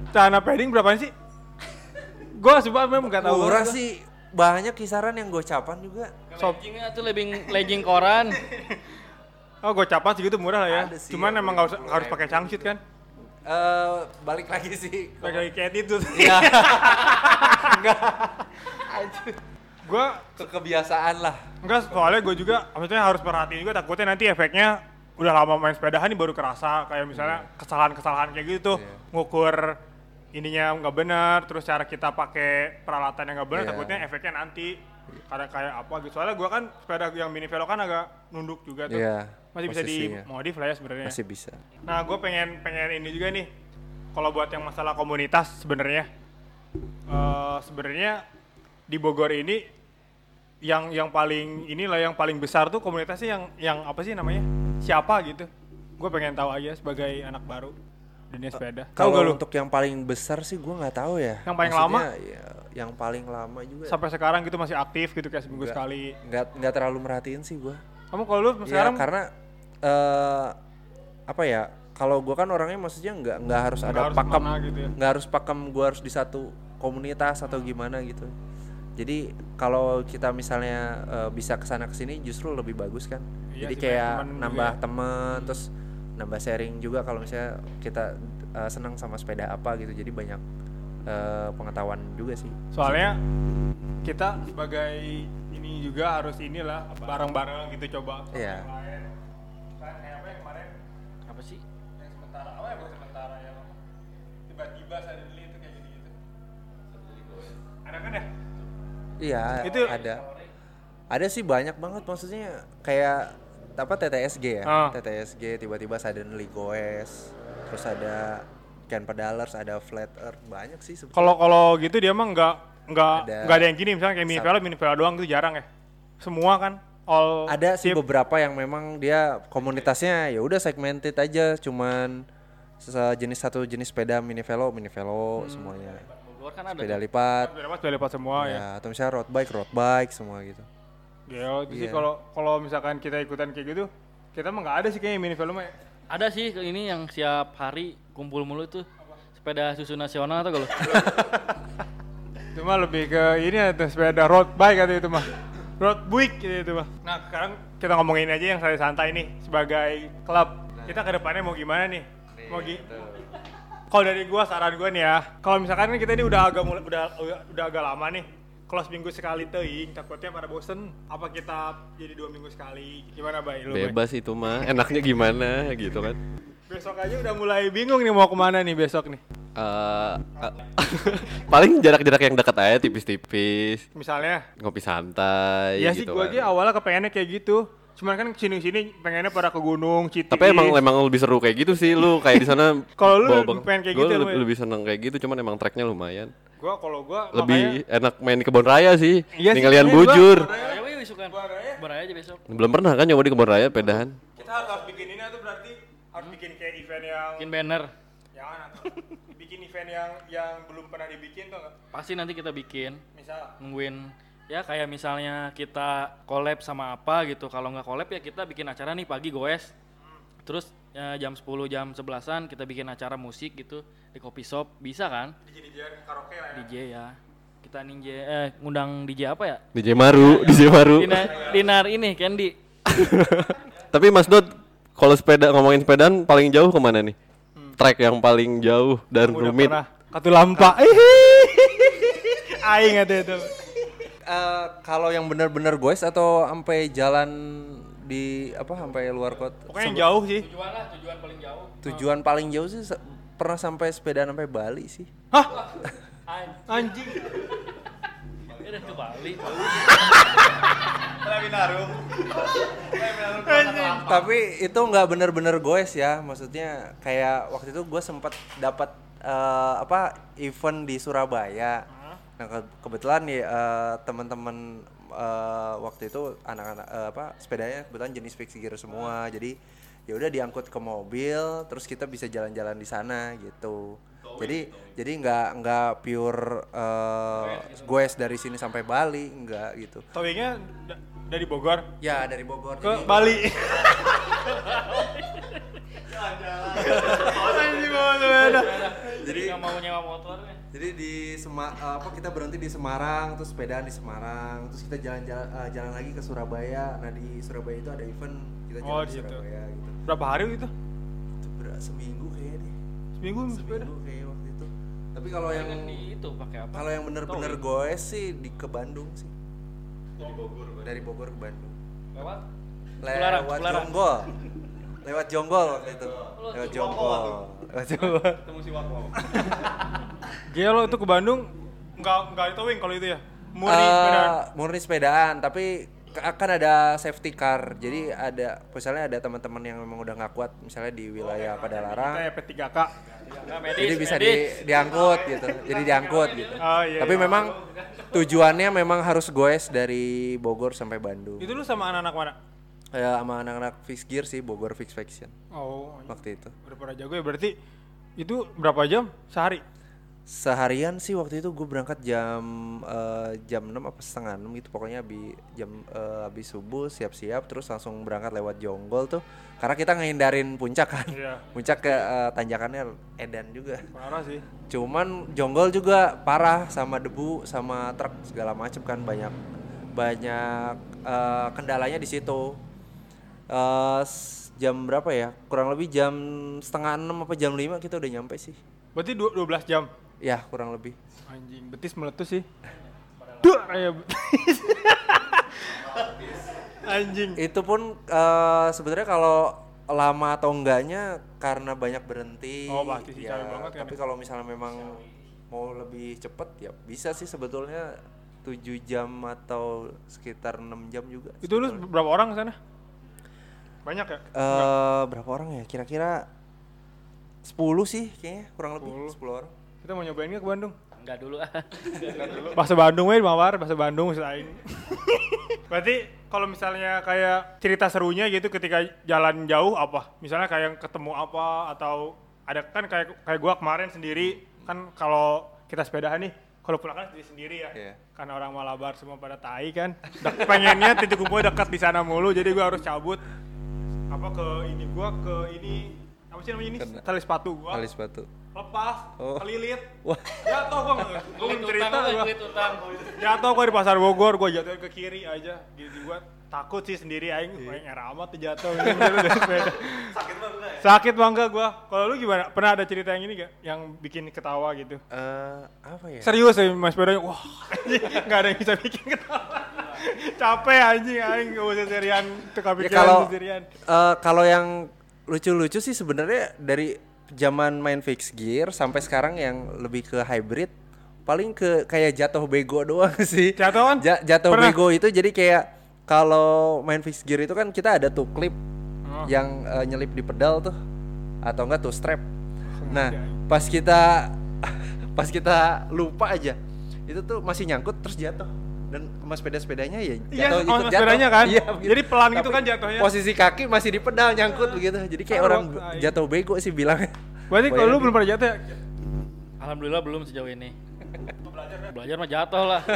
Celana padding berapaan sih? Gua coba memang nggak tahu. murah sih banyak kisaran yang gocapan juga Sob. Leggingnya tuh legging legging koran. Oh, gocapan segitu murah lah ya. Ada sih Cuman yang emang usah harus pakai cangcut kan? Eh balik lagi sih Pakai kayak itu. Iya. gua ke kebiasaan lah enggak soalnya gue juga maksudnya harus perhatiin juga takutnya nanti efeknya udah lama main sepedahan nih baru kerasa kayak misalnya kesalahan-kesalahan kayak gitu tuh Iya. ngukur ininya nggak benar terus cara kita pakai peralatan yang nggak benar Iya. takutnya efeknya nanti karena kayak apa gitu soalnya gua kan sepeda yang mini velo kan agak nunduk juga tuh Iya, masih bisa dimodif lah ya sebenarnya. Masih bisa. Nah gue pengen pengen ini juga nih. Kalau buat yang masalah komunitas sebenarnya. Eh sebenarnya di Bogor ini yang yang paling inilah yang paling besar tuh komunitasnya yang yang apa sih namanya? Siapa gitu. Gue pengen tahu aja sebagai anak baru dunia sepeda. tahu kalau gak lu? untuk yang paling besar sih gua nggak tahu ya. Yang paling Maksudnya, lama? ya, yang paling lama juga. Sampai sekarang gitu masih aktif gitu kayak seminggu Nggak. sekali. nggak nggak terlalu merhatiin sih gua. Kamu kalau lu ya sekarang? karena eh apa ya kalau gua kan orangnya maksudnya nggak nggak harus Nggak ada harus pakem gitu ya. nggak harus pakem gua harus di satu komunitas atau gimana gitu. Jadi kalau kita misalnya eh, bisa ke sana ke sini justru lebih bagus kan. Iya jadi kayak temen nambah ya. temen terus nambah sharing juga kalau misalnya kita eh, senang sama sepeda apa gitu. Jadi banyak eh, pengetahuan juga sih. Soalnya kita sebagai ini juga harus inilah bareng-bareng gitu coba. Iya. yang itu kayak gitu ada kan ya Iya, Itu- ada. Ada sih banyak banget maksudnya kayak apa TTSG ya? Ah. TTSG tiba-tiba suddenly goes. Terus ada Ken Pedalers, ada Flat Earth, banyak sih sebetulnya. kalau kalau gitu dia mah nggak nggak nggak ada yang gini misalnya kayak mini Sat- velo mini velo doang itu jarang ya semua kan all Ada sih beberapa yang memang dia komunitasnya ya udah segmented aja, cuman sejenis satu jenis sepeda mini velo, mini velo semuanya. Bogor kan ada Sepeda lipat, udah dapat semua ya, ya, atau misalnya road bike, road bike semua gitu. Itu sih Iya. kalau kalau misalkan kita ikutan kayak gitu kita mah nggak ada sih kayaknya mini velo mah ya. Ada sih ini yang siap hari kumpul mulu tuh sepeda susu nasional atau kalau. Itu mah lebih ke ini ya tuh sepeda road bike atau itu mah. Road bike gitu itu mah. Nah sekarang kita ngomongin aja yang saya santai nih sebagai klub. Kita ke depannya mau gimana nih mau gi kalau dari gua saran gua nih ya kalau misalkan kan kita ini udah agak mulai udah udah, agak lama nih kalau seminggu sekali teuing takutnya pada bosen apa kita jadi dua minggu sekali? Gimana bay? Lu Bay? Bebas itu mah, enaknya gimana gitu kan. besok aja udah mulai bingung nih mau ke mana nih besok nih. Eh, eh, paling jarak-jarak yang dekat aja tipis-tipis, misalnya? Ngopi santai sih gitu gua kan. aja awalnya kepengennya kayak gitu cuman kan sini-sini pengennya pada ke gunung Citi Tapi emang emang lebih seru kayak gitu sih lu kayak di sana. Kalau lu bawa pengen kayak gua gitu ya, lebih, lu ya? lebih seneng kayak gitu, cuman emang treknya lumayan. gua kalau gua Lebih enak main di kebun raya sih. Iya sih, Tinggal lian sebenarnya gua- bujur. Wih besokan. Baraya aja besok. Belum pernah kan nyoba di kebun raya pedahan. kita harus, harus bikin ini tuh berarti harus bikin kayak event yang Bikin banner. jangan atau bikin event yang yang belum pernah dibikin tuh nggak Pasti nanti kita bikin. misal Nungguin ya kayak misalnya kita collab sama apa gitu. Kalau nggak collab ya kita bikin acara nih pagi goes. Terus ya, jam 10 jam 11-an kita bikin acara musik gitu di coffee shop. Bisa kan? DJ DJ karaoke lah ya DJ ya. Kita ninja eh ngundang DJ apa ya? DJ Maru, DJ Maru. Dinar, dinar ini Candy. Tapi Mas Dot, kalau sepeda ngomongin sepedaan paling jauh ke mana nih? Trek yang paling jauh dan udah rumit. pernah Katulampa aing ada itu Eh, kalau yang bener-bener goes atau sampai jalan di apa sampai luar kota? Pokoknya yang jauh sih. Tujuan lah, tujuan paling jauh. tujuan paling jauh sih pernah sampai sepedaan sampai Bali sih. Hah? Anjing. Ya udah ke Bali. tapi itu nggak bener-bener goes ya maksudnya kayak waktu itu gue sempat dapat eh, apa event di Surabaya nah ke- kebetulan nih eh, teman-teman eh, waktu itu anak-anak eh, apa sepedanya kebetulan jenis fixed gear semua. Jadi ya udah diangkut ke mobil terus kita bisa jalan-jalan di sana gitu. Jadi jadi nggak nggak pure eh, goes dari sini sampai Bali nggak gitu. Towingnya da- dari Bogor? Ya dari Bogor. Ke jadi- Bali. Jadi nggak mau nyewa motor nih. Jadi di Sema eh, apa kita berhenti di Semarang, terus sepedaan di Semarang, terus kita jalan-jalan eh, jalan lagi ke Surabaya. Nah di Surabaya itu ada event kita jalan Oh, ke di situ. Surabaya gitu. berapa hari itu Itu ber- seminggu kayaknya deh. seminggu sepeda Seminggu kayak waktu itu. Tapi kalau yang di itu pakai apa? kalau yang bener-bener goes sih di ke Bandung sih. Dari Bogor ke Bandung. Lewat Lewat. Jonggol. Lewat Jonggol waktu itu. Lewat Jonggol. Lewat Jonggol. Gila lo itu ke Bandung? Nggak nggak di towing kalau itu ya? Murni Eh, sepedaan? murni sepedaan tapi ka- kan ada safety car. Jadi ada misalnya ada teman-teman yang memang udah nggak kuat misalnya di wilayah Padalarang kayak P3K Nggak, medis, jadi bisa medis. di, diangkut gitu jadi diangkut gitu. Oh iya tapi iya. memang tujuannya memang harus goes dari Bogor sampai Bandung. Itu lu sama anak-anak mana ya sama anak-anak fix gear sih Bogor fix faction. Oh waktu itu. udah pada jago ya berarti itu berapa jam? Sehari? Seharian sih waktu itu gue berangkat jam eh, jam 6 apa setengah 6 gitu pokoknya habis jam eh, habis subuh siap-siap terus langsung berangkat lewat Jonggol tuh karena kita ngehindarin puncak kan. Iya. puncak ke eh, tanjakannya edan juga. Parah sih. Cuman Jonggol juga parah sama debu sama truk segala macem kan banyak banyak eh, kendalanya di situ Eh, jam berapa ya? Kurang lebih jam setengah enam apa jam 5 kita udah nyampe sih. Berarti du- 12 jam? Ya kurang lebih. Anjing betis meletus sih. Duh, kayak betis anjing. Itu pun eh, sebenarnya kalau lama atau enggaknya karena banyak berhenti Oh, pasti sih, ya, capek banget kan tapi kalau misalnya memang mau lebih cepet ya bisa sih sebetulnya 7 jam atau sekitar 6 jam juga itu lu berapa orang ke sana banyak ya? Eh, berapa orang ya? Kira-kira 10 sih kayaknya kurang lebih 10, orang. Kita mau nyobain nggak ke Bandung? Enggak dulu ah. bahasa Bandung weh mawar bahasa Bandung maksud aing. Berarti kalau misalnya kayak cerita serunya gitu ketika jalan jauh apa? Misalnya kayak ketemu apa atau ada kan kayak kayak gua kemarin sendiri kan kalau kita sepedahan nih kalau pulang kan sendiri sendiri ya. Iya. karena orang Malabar semua pada tai kan. Pengennya titik kumpul dekat di sana mulu jadi gua harus cabut apa ke ini gua ke ini apa sih namanya ini Kena. tali sepatu gua alis batu lepas Oh. kelilit wah jatuh gua nggak gua cerita gua jatuh gua di pasar Bogor gua jatuh ke kiri aja gitu gua takut sih sendiri aing aing era amat tuh jatuh. Sakit banget enggak ya? Sakit bangga gua. Kalau lu gimana? Pernah ada cerita yang ini gak? Yang bikin ketawa gitu? Eh, apa ya? Serius ya mas sepedanya, wah anjing, nggak ada yang bisa bikin ketawa. Capek anjing, aing gak usah serian, tuh Ya kepikiran kalau tuh serian. eh, kalau yang lucu-lucu sih sebenarnya dari zaman main fixed gear sampai sekarang yang lebih ke hybrid paling ke kayak jatuh bego doang sih. Jatuh kan? Ja- jatuh Pernah? bego itu jadi kayak kalau main fixed gear itu kan kita ada tuh klip Oh. yang eh, nyelip di pedal tuh atau enggak tuh strap. Nah, pas kita pas kita lupa aja itu tuh masih nyangkut terus jatuh dan sama sepeda-sepedanya ya Iya, jatuh sama ikut jatuh. sepedanya kan? Iya, Jadi pelan gitu kan jatuhnya. Posisi kaki masih di pedal nyangkut begitu. Jadi kayak orang waktu- jatuh bego sih bilangnya. Berarti kalau lu belum pernah jatuh ya? Alhamdulillah belum sejauh ini. Belajar mah jatuh lah.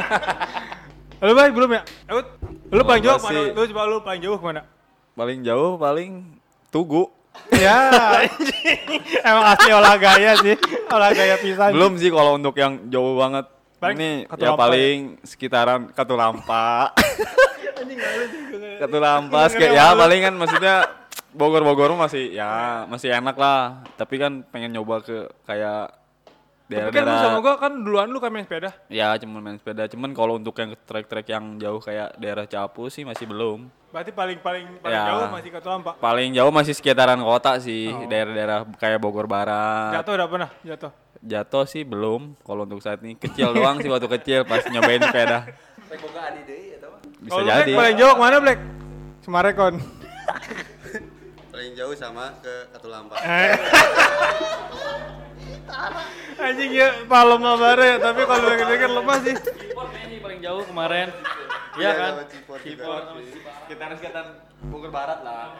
Lu baik belum ya? Eut, lu paling jauh mana? Lu coba lu paling jauh ke mana? Paling jauh paling Tugu. ya, emang asli olah gaya sih, olah gaya pisan. Belum sih kalau untuk yang jauh banget. Paling ini Katulampa ya ya? paling sekitaran Katulampa. Katulampa kayak ya paling kan maksudnya Bogor-Bogor masih ya masih enak lah. Tapi kan pengen nyoba ke kayak Tapi kan lu sama gua kan duluan lu kan main sepeda. ya cuman main sepeda. Cuman kalau untuk yang trek-trek yang jauh kayak daerah Capu sih masih belum. Berarti paling paling paling Ya. jauh masih ke Tuampa. Paling jauh masih sekitaran kota sih, Oh. daerah-daerah kayak Bogor Barat. Jatuh udah pernah jatuh. Jatuh sih belum. Kalau untuk saat ini kecil doang sih waktu kecil pas nyobain sepeda. Bisa lu, jadi. Paling jauh ke mana Black? Semarekon. Paling jauh sama ke Katulampa. Eh. Anjing ya, palem bare ya, tapi kalau sih. Cipor kayaknya sih paling jauh kemarin. Iya kan? sama Cipor juga. Sekitaran-sekitaran Bogor Barat lah.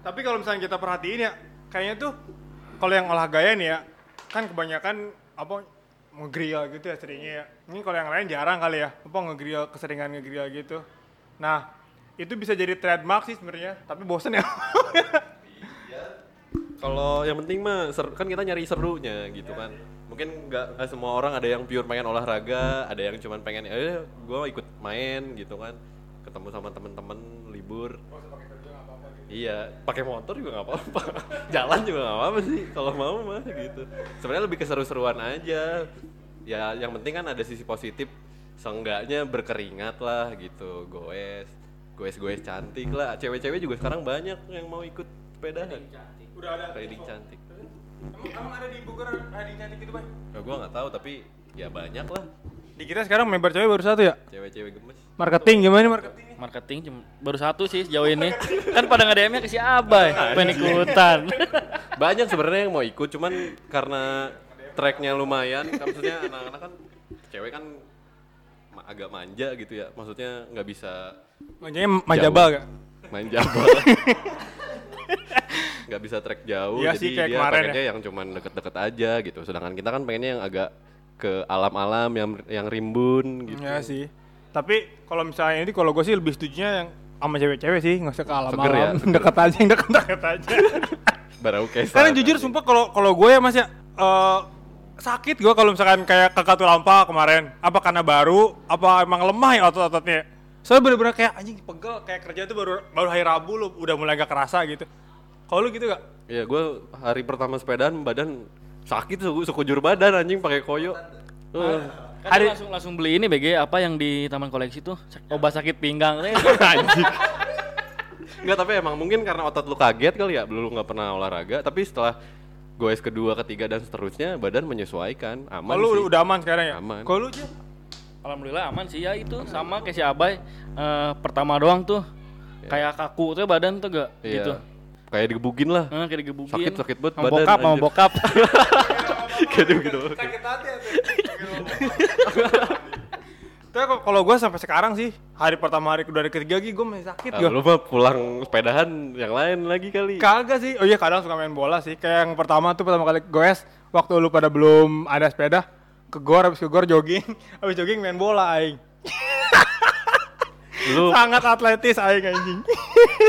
Tapi kalau misalnya kita perhatiin ya, kayaknya tuh kalau yang olah gaya nih ya, kan kebanyakan apa ngegrill gitu ya seringnya ya. Ini kalau yang lain jarang kali ya, apa ngegrill keseringan ngegrill gitu. Nah, itu bisa jadi trademark sih sebenarnya, tapi bosen ya. Kalau yang penting mah kan kita nyari serunya gitu kan. Mungkin nggak semua orang ada yang pure pengen olahraga, ada yang cuman pengen eh gue ikut main gitu kan. Ketemu sama temen-temen libur. Iya, pakai motor juga nggak apa-apa. Jalan juga nggak apa-apa sih kalau mau mah gitu. Sebenarnya lebih keseru-seruan aja. Ya yang penting kan ada sisi positif. Seenggaknya berkeringat lah gitu, goes, goes-goes cantik lah. Cewek-cewek juga sekarang banyak yang mau ikut sepedahan. Udah ada. Riding cantik. Emang, emang ada di Bogor riding cantik gitu, Bay? Ya gua nggak tahu tapi ya banyak lah Di kita sekarang member cewek baru satu ya? cewek-cewek gemes. Marketing gimana nih marketing? Marketing cuma baru satu sih sejauh ini. kan pada nge-DM-nya ke si Abai, pengen ikutan. Banyak sebenarnya yang mau ikut cuman karena tracknya lumayan, kan maksudnya anak-anak kan cewek kan agak manja gitu ya. Maksudnya nggak bisa Manjanya majabal Jauh. gak? manja nggak bisa trek jauh Iya jadi sih, kayak dia pengennya yang cuman deket-deket aja gitu sedangkan kita kan pengennya yang agak ke alam-alam yang yang rimbun gitu Iya sih. Tapi kalau misalnya ini kalau gue sih lebih setujunya yang sama cewek-cewek sih, nggak usah ke Seger ya, alam-alam, seger. deket aja, yang deket-deket aja. Barauke Karena jujur sumpah kalau kalau gue ya mas ya eh, sakit gue kalau misalkan kayak ke Katulampa kemarin. Apa karena baru? Apa emang lemah ya otot-ototnya? Soalnya bener-bener kayak anjing pegel kayak kerja tuh baru baru hari Rabu lu udah mulai gak kerasa gitu. Kalau lu gitu gak? Iya, gue hari pertama sepedaan badan sakit suku sekujur badan anjing pakai koyo. Uh, Kan dia langsung langsung beli ini BG apa yang di taman koleksi tuh obat sakit pinggang anjing. Enggak, tapi emang mungkin karena otot lu kaget kali ya, belum nggak pernah olahraga, tapi setelah goes kedua, ketiga dan seterusnya badan menyesuaikan, aman Kalau sih. lu udah aman sekarang ya? Aman. Kalau lu aja? Alhamdulillah aman sih ya itu sama kayak si Abai eh, pertama doang tuh kayak kaku tuh badan tuh gak Iya. gitu. Kayak digebugin lah. Eh, kayak digebukin. Sakit- sakit banget badan, bokap, sama anjir. bokap. gitu gitu. Sakit hati Tapi kok- kalau gue sampai sekarang sih hari pertama hari kedua hari ketiga lagi gue masih sakit Ah, gue. lu mah pulang sepedahan yang lain lagi kali. Kagak sih. Oh iya kadang suka main bola sih. Kayak yang pertama tuh pertama kali goes waktu lu pada belum ada sepeda ke gor habis ke gor jogging, habis jogging main bola aing. Lu Sangat atletis aing anjing.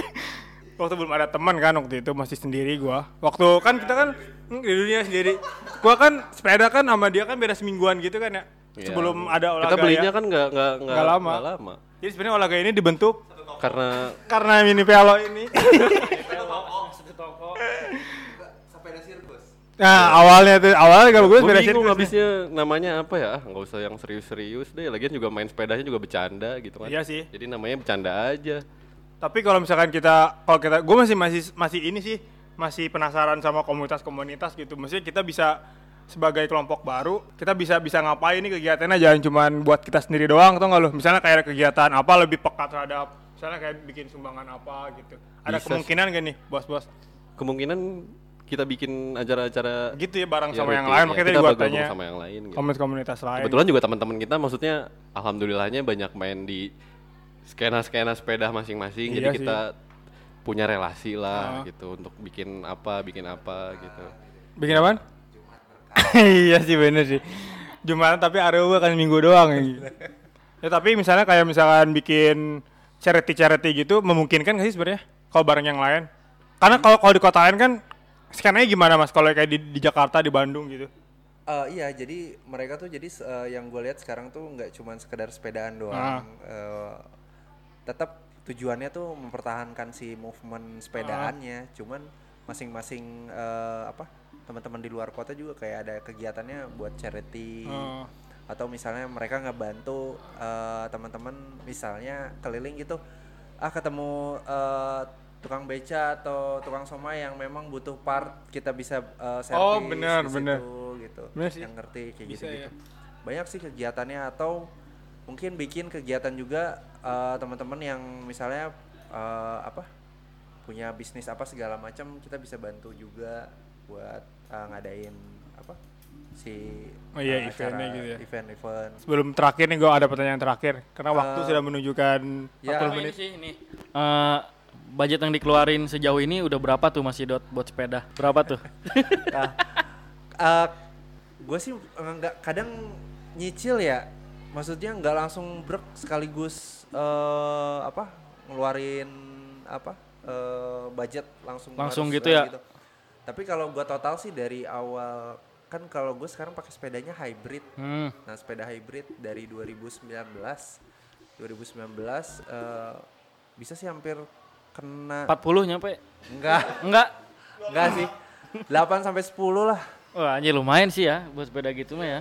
waktu belum ada teman kan waktu itu masih sendiri gua. Waktu kan kita kan hmm, di dunia sendiri. Gua kan sepeda kan sama dia kan beda semingguan gitu kan ya. Iya. Sebelum ada olahraga Kita belinya ya. kan nggak nggak Nggak lama. nggak lama. Jadi sebenarnya olahraga ini dibentuk karena Karena mini velo ini. Nah, awalnya tuh awalnya kalau gue gue sepeda bingung sirkus. habisnya namanya apa ya ah, nggak usah yang serius-serius deh lagian juga main sepedanya juga bercanda gitu kan Iya sih. jadi namanya bercanda aja Tapi kalau misalkan kita kalau kita gue masih masih masih ini sih masih penasaran sama komunitas-komunitas gitu. Maksudnya kita bisa sebagai kelompok baru, kita bisa bisa ngapain nih kegiatannya jangan cuman buat kita sendiri doang atau enggak loh. Misalnya kayak kegiatan apa lebih pekat terhadap misalnya kayak bikin sumbangan apa gitu. Ada Bisa kemungkinan gak nih, bos-bos? kemungkinan kita bikin acara-acara Gitu ya bareng ya sama yang lain ya. makanya kita bergabung tanya sama yang lain gitu. komunitas-komunitas lain. kebetulan juga teman-teman kita maksudnya alhamdulillahnya banyak main di skena-skena sepeda masing-masing jadi Iya sih. kita punya relasi Ah. lah gitu untuk bikin apa bikin apa gitu Bikin apaan? iya sih bener sih. Jumatan tapi Areo gua kan minggu doang ya. ya tapi misalnya kayak misalkan bikin charity-charity gitu memungkinkan gak sih sebenarnya kalau bareng yang lain? Karena kalau kalau di kota lain kan skenanya gimana mas? Kalau kayak di, di Jakarta, di Bandung gitu. Eh, iya, jadi mereka tuh jadi eh, yang gue lihat sekarang tuh nggak cuman sekedar sepedaan doang. Ah. Eh, tetap tujuannya tuh mempertahankan si movement sepedaannya. Cuman masing-masing eh, apa teman-teman di luar kota juga kayak ada kegiatannya buat charity. Oh. Atau misalnya mereka ngebantu eh, teman-teman misalnya keliling gitu. Ah ketemu eh, tukang beca atau tukang somai yang memang butuh part kita bisa eh, servis Oh, bener, di bener. situ gitu Bener sih. yang ngerti kayak Bisa gitu gitu ya. banyak sih kegiatannya atau mungkin bikin kegiatan juga eh, teman-teman yang misalnya eh, apa punya bisnis apa segala macam kita bisa bantu juga buat eh, ngadain apa si Oh iya, eh, eventnya acara- gitu ya. event-event Sebelum terakhir nih gue ada pertanyaan terakhir karena waktu Eh, sudah menunjukkan 40 ya. Sama menit. ini sih ini. Eh, budget yang dikeluarin sejauh ini udah berapa tuh masih dot buat sepeda? Berapa tuh? gue sih nggak kadang nyicil ya maksudnya nggak langsung brek sekaligus eh apa ngeluarin apa eh budget langsung Langsung harus, gitu ya? Tapi kalau gua total sih dari awal kan kalau gue sekarang pakai sepedanya hybrid Hmm. nah sepeda hybrid dari 2019 2019 eh bisa sih hampir kena 40 nyampe? enggak Enggak. enggak sih 8 sampai 10 lah Wah, anjir lumayan sih ya buat sepeda gitu mah ya.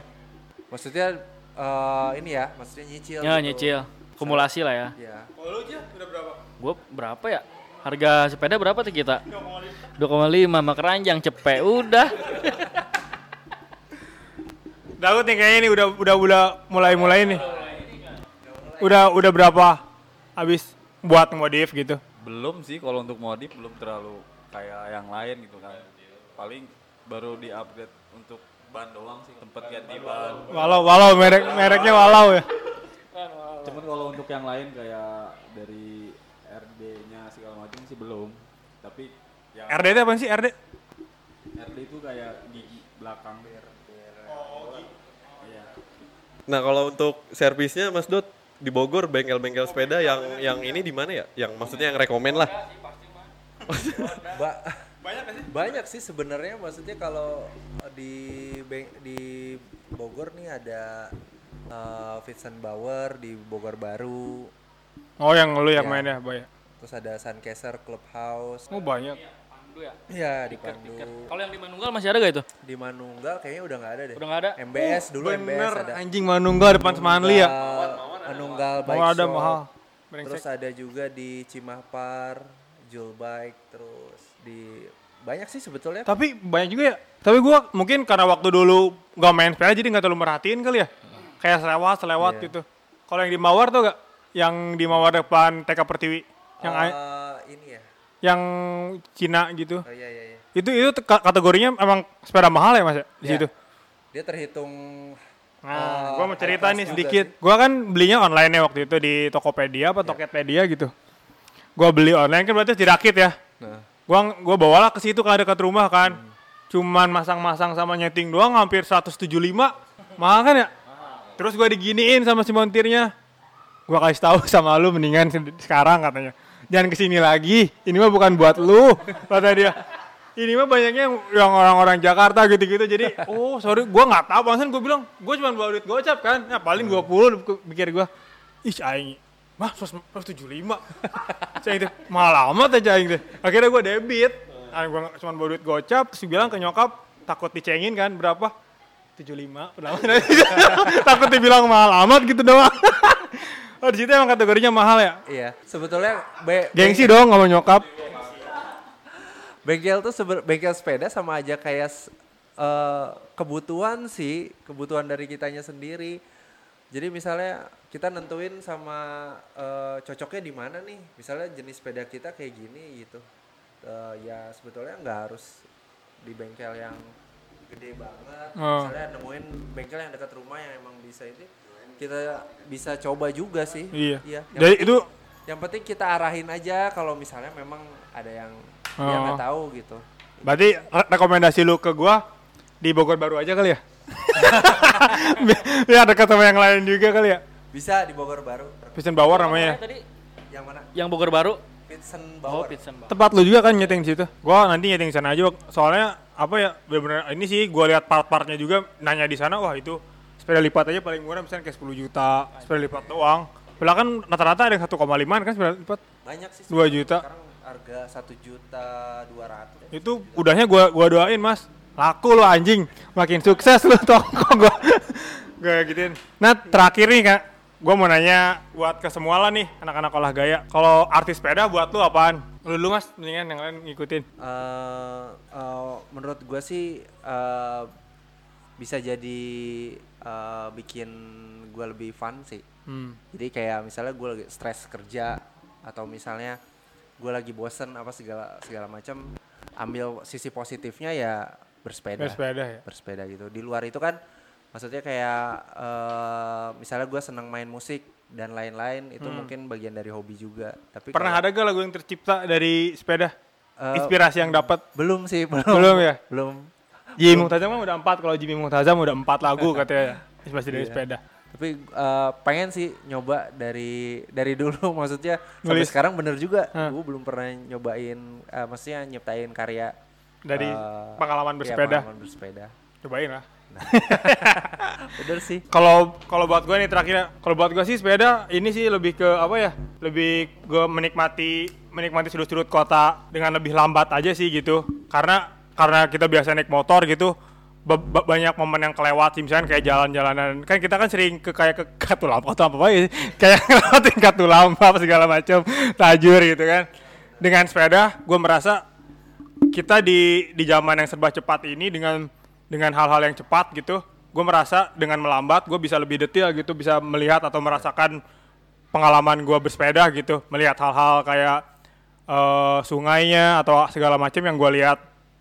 Maksudnya eh, ini ya, maksudnya nyicil. Ya, gitu. nyicil. Kumulasi lah ya. Ya. Kalau lu aja udah berapa? Gua berapa ya? Harga sepeda berapa tuh kita? 2,5 sama keranjang cepet udah. Daud nih kayaknya ini udah udah udah mulai mulai nih. Udah udah berapa habis buat modif gitu? Belum sih kalau untuk modif belum terlalu kayak yang lain gitu kan. Paling baru di upgrade untuk ban doang sih tempat ganti ban. Walau walau merek mereknya walau ya. Cuman kalau untuk yang lain kayak dari RD-nya segala macam sih belum. Tapi yang RD itu apa sih RD? RD itu kayak gigi belakang. Iya. nah kalau untuk servisnya Mas Dot di Bogor bengkel-bengkel sepeda yang yang ini di mana ya yang maksudnya yang rekomen lah Ba- banyak sih sebenarnya maksudnya kalau di di Bogor nih ada eh, Vincent Bauer di Bogor Baru, Oh yang lu yang Ya. main ya, Boy. terus ada Suncaster Clubhouse. Oh banyak. Ya di Pandu. Kalau yang di Manunggal masih ada gak itu? Di Manunggal kayaknya udah nggak ada deh. Udah nggak ada? MBS dulu Bener MBS ada. anjing Manunggal depan Semanli ya. Manunggal- Mau Bike ada mahal. Terus ada juga di Cimahpar, Jul Bike, terus di banyak sih sebetulnya. Tapi banyak juga ya. Tapi gua mungkin karena waktu dulu gak main sepeda jadi nggak terlalu merhatiin kali ya. Kayak selewat selewat Iya. gitu. Kalau yang di Mawar tuh gak? Yang di Mawar depan TK Pertiwi. Yang Eh, ini ya. yang Cina gitu. Oh iya iya iya. Itu itu te- ka- kategorinya emang sepeda mahal ya Mas ya di Iya. situ. Dia terhitung Nah, eh, gua mau cerita nih sedikit. Gua kan belinya online ya waktu itu di Tokopedia apa Tokopedia gitu. Gua beli online kan berarti dirakit ya. Nah, Gua gua bawalah ke situ kan dekat rumah kan. Cuman masang-masang sama nyeting doang hampir 175. Mahal kan ya? Terus gua diginiin sama si montirnya. Gua kasih tahu sama lu mendingan se- sekarang katanya. Jangan ke sini lagi. Ini mah bukan buat lu kata dia. Ini mah banyaknya yang- orang-orang Jakarta gitu-gitu. Jadi, oh sorry, gua nggak tahu. Bangsan gua bilang, gua cuma bawa duit gocap kan. Ya paling 20 pikir gua. Ih, aing mah 175 saya itu mahal amat aja aing teh akhirnya gue debit ah, gue cuma bawa duit gocap terus bilang ke nyokap takut dicengin kan berapa 75 berapa takut dibilang mahal amat gitu doang oh di situ emang kategorinya mahal ya Iya, sebetulnya be gengsi dong sama nyokap bengkel tuh sebe- bengkel sepeda sama aja kayak eh, kebutuhan sih, kebutuhan dari kitanya sendiri. Jadi misalnya kita nentuin sama eh, cocoknya di mana nih. Misalnya jenis sepeda kita kayak gini gitu. Eh, ya sebetulnya nggak harus di bengkel yang gede banget. Oh. Misalnya nemuin bengkel yang dekat rumah yang emang bisa ini kita bisa coba juga sih. Iya. Yang Jadi penting- itu yang penting kita arahin aja kalau misalnya memang ada yang dia Oh. nggak tahu gitu. berarti re- rekomendasi lu ke gua di Bogor baru aja kali ya biar dekat sama yang lain juga kali ya Bisa di Bogor baru. Vincent Bauer namanya tadi Yang mana? yang Bogor baru Vincent oh Bauer. Pitsen Bang. tempat lu juga kan nyeting di situ gua nanti nyeting di sana aja soalnya apa ya bener-bener ini sih gua lihat part-partnya juga nanya di sana wah itu sepeda lipat aja paling murah misalnya kayak 10 juta. Sepeda lipat doang. Padahal kan rata-rata ada yang 1,5 kan sepeda lipat? Banyak sih. Dua sekarang. juta. Sekarang harga satu juta dua ratus. itu udahnya gua gua doain mas. Laku lo anjing. Makin sukses lo toko gua. Gua gituin. Nah terakhir nih kak. Gua mau nanya buat ke semua lah nih anak-anak olah gaya. Kalau artis sepeda buat lu apaan? Lu dulu mas. Mendingan yang lain ngikutin. Eh, eh, menurut gue sih eh, bisa jadi eh, bikin gue lebih fun sih. hmm. Jadi kayak misalnya gue lagi stres kerja atau misalnya gue lagi bosen apa segala segala macam, ambil sisi positifnya ya bersepeda. Bersepeda ya? Bersepeda gitu. Di luar itu kan, maksudnya kayak eh, misalnya gue seneng main musik dan lain-lain itu mungkin bagian dari hobi juga. Tapi Hmm. pernah kalau- ada gak lagu yang tercipta dari sepeda Eh, inspirasi yang dapat belum sih belum Belum ya? belum Jimmy Muhtazam kan udah empat kalau Jimmy Muhtazam udah empat lagu katanya inspirasi dari Iya. sepeda tapi eh, pengen sih nyoba dari dari dulu maksudnya sampai Nulis. sekarang bener juga Hah. gue belum pernah nyobain eh, maksudnya nyiptain karya dari eh, pengalaman iya, bersepeda pengalaman bersepeda cobain lah bener sih Kalau kalau buat gue nih terakhir, kalau buat gue sih sepeda ini sih lebih ke apa ya? Lebih gue menikmati menikmati sudut-sudut kota dengan lebih lambat aja sih gitu. Karena karena kita biasa naik motor gitu, ba- ba- banyak momen yang kelewat sih misalnya kayak jalan-jalanan. Kan kita kan sering ke kayak ke Katulampa atau apa apa ya, kayak ngelewatin Katulampa apa segala macam, tajur gitu kan. Dengan sepeda, gue merasa kita di di zaman yang serba cepat ini dengan dengan hal-hal yang cepat gitu gue merasa dengan melambat gue bisa lebih detail gitu bisa melihat atau merasakan pengalaman gue bersepeda gitu melihat hal-hal kayak eh, sungainya atau segala macam yang gue lihat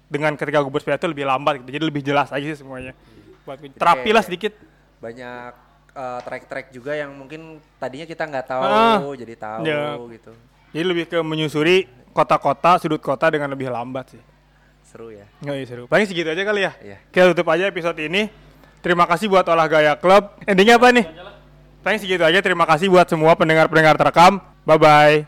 dengan ketika gue bersepeda itu lebih lambat gitu jadi lebih jelas aja sih semuanya buat gue terapi lah sedikit banyak eh, track-track juga yang mungkin tadinya kita nggak tahu Ah, jadi tahu ya. gitu jadi lebih ke menyusuri kota-kota sudut kota dengan lebih lambat sih seru ya Nggak iya seru. Paling segitu aja kali ya. Iya. Kita tutup aja episode ini. Terima kasih buat Olah Gaya Club. Endingnya apa nih? Paling segitu aja. Terima kasih buat semua pendengar-pendengar terekam. Bye-bye.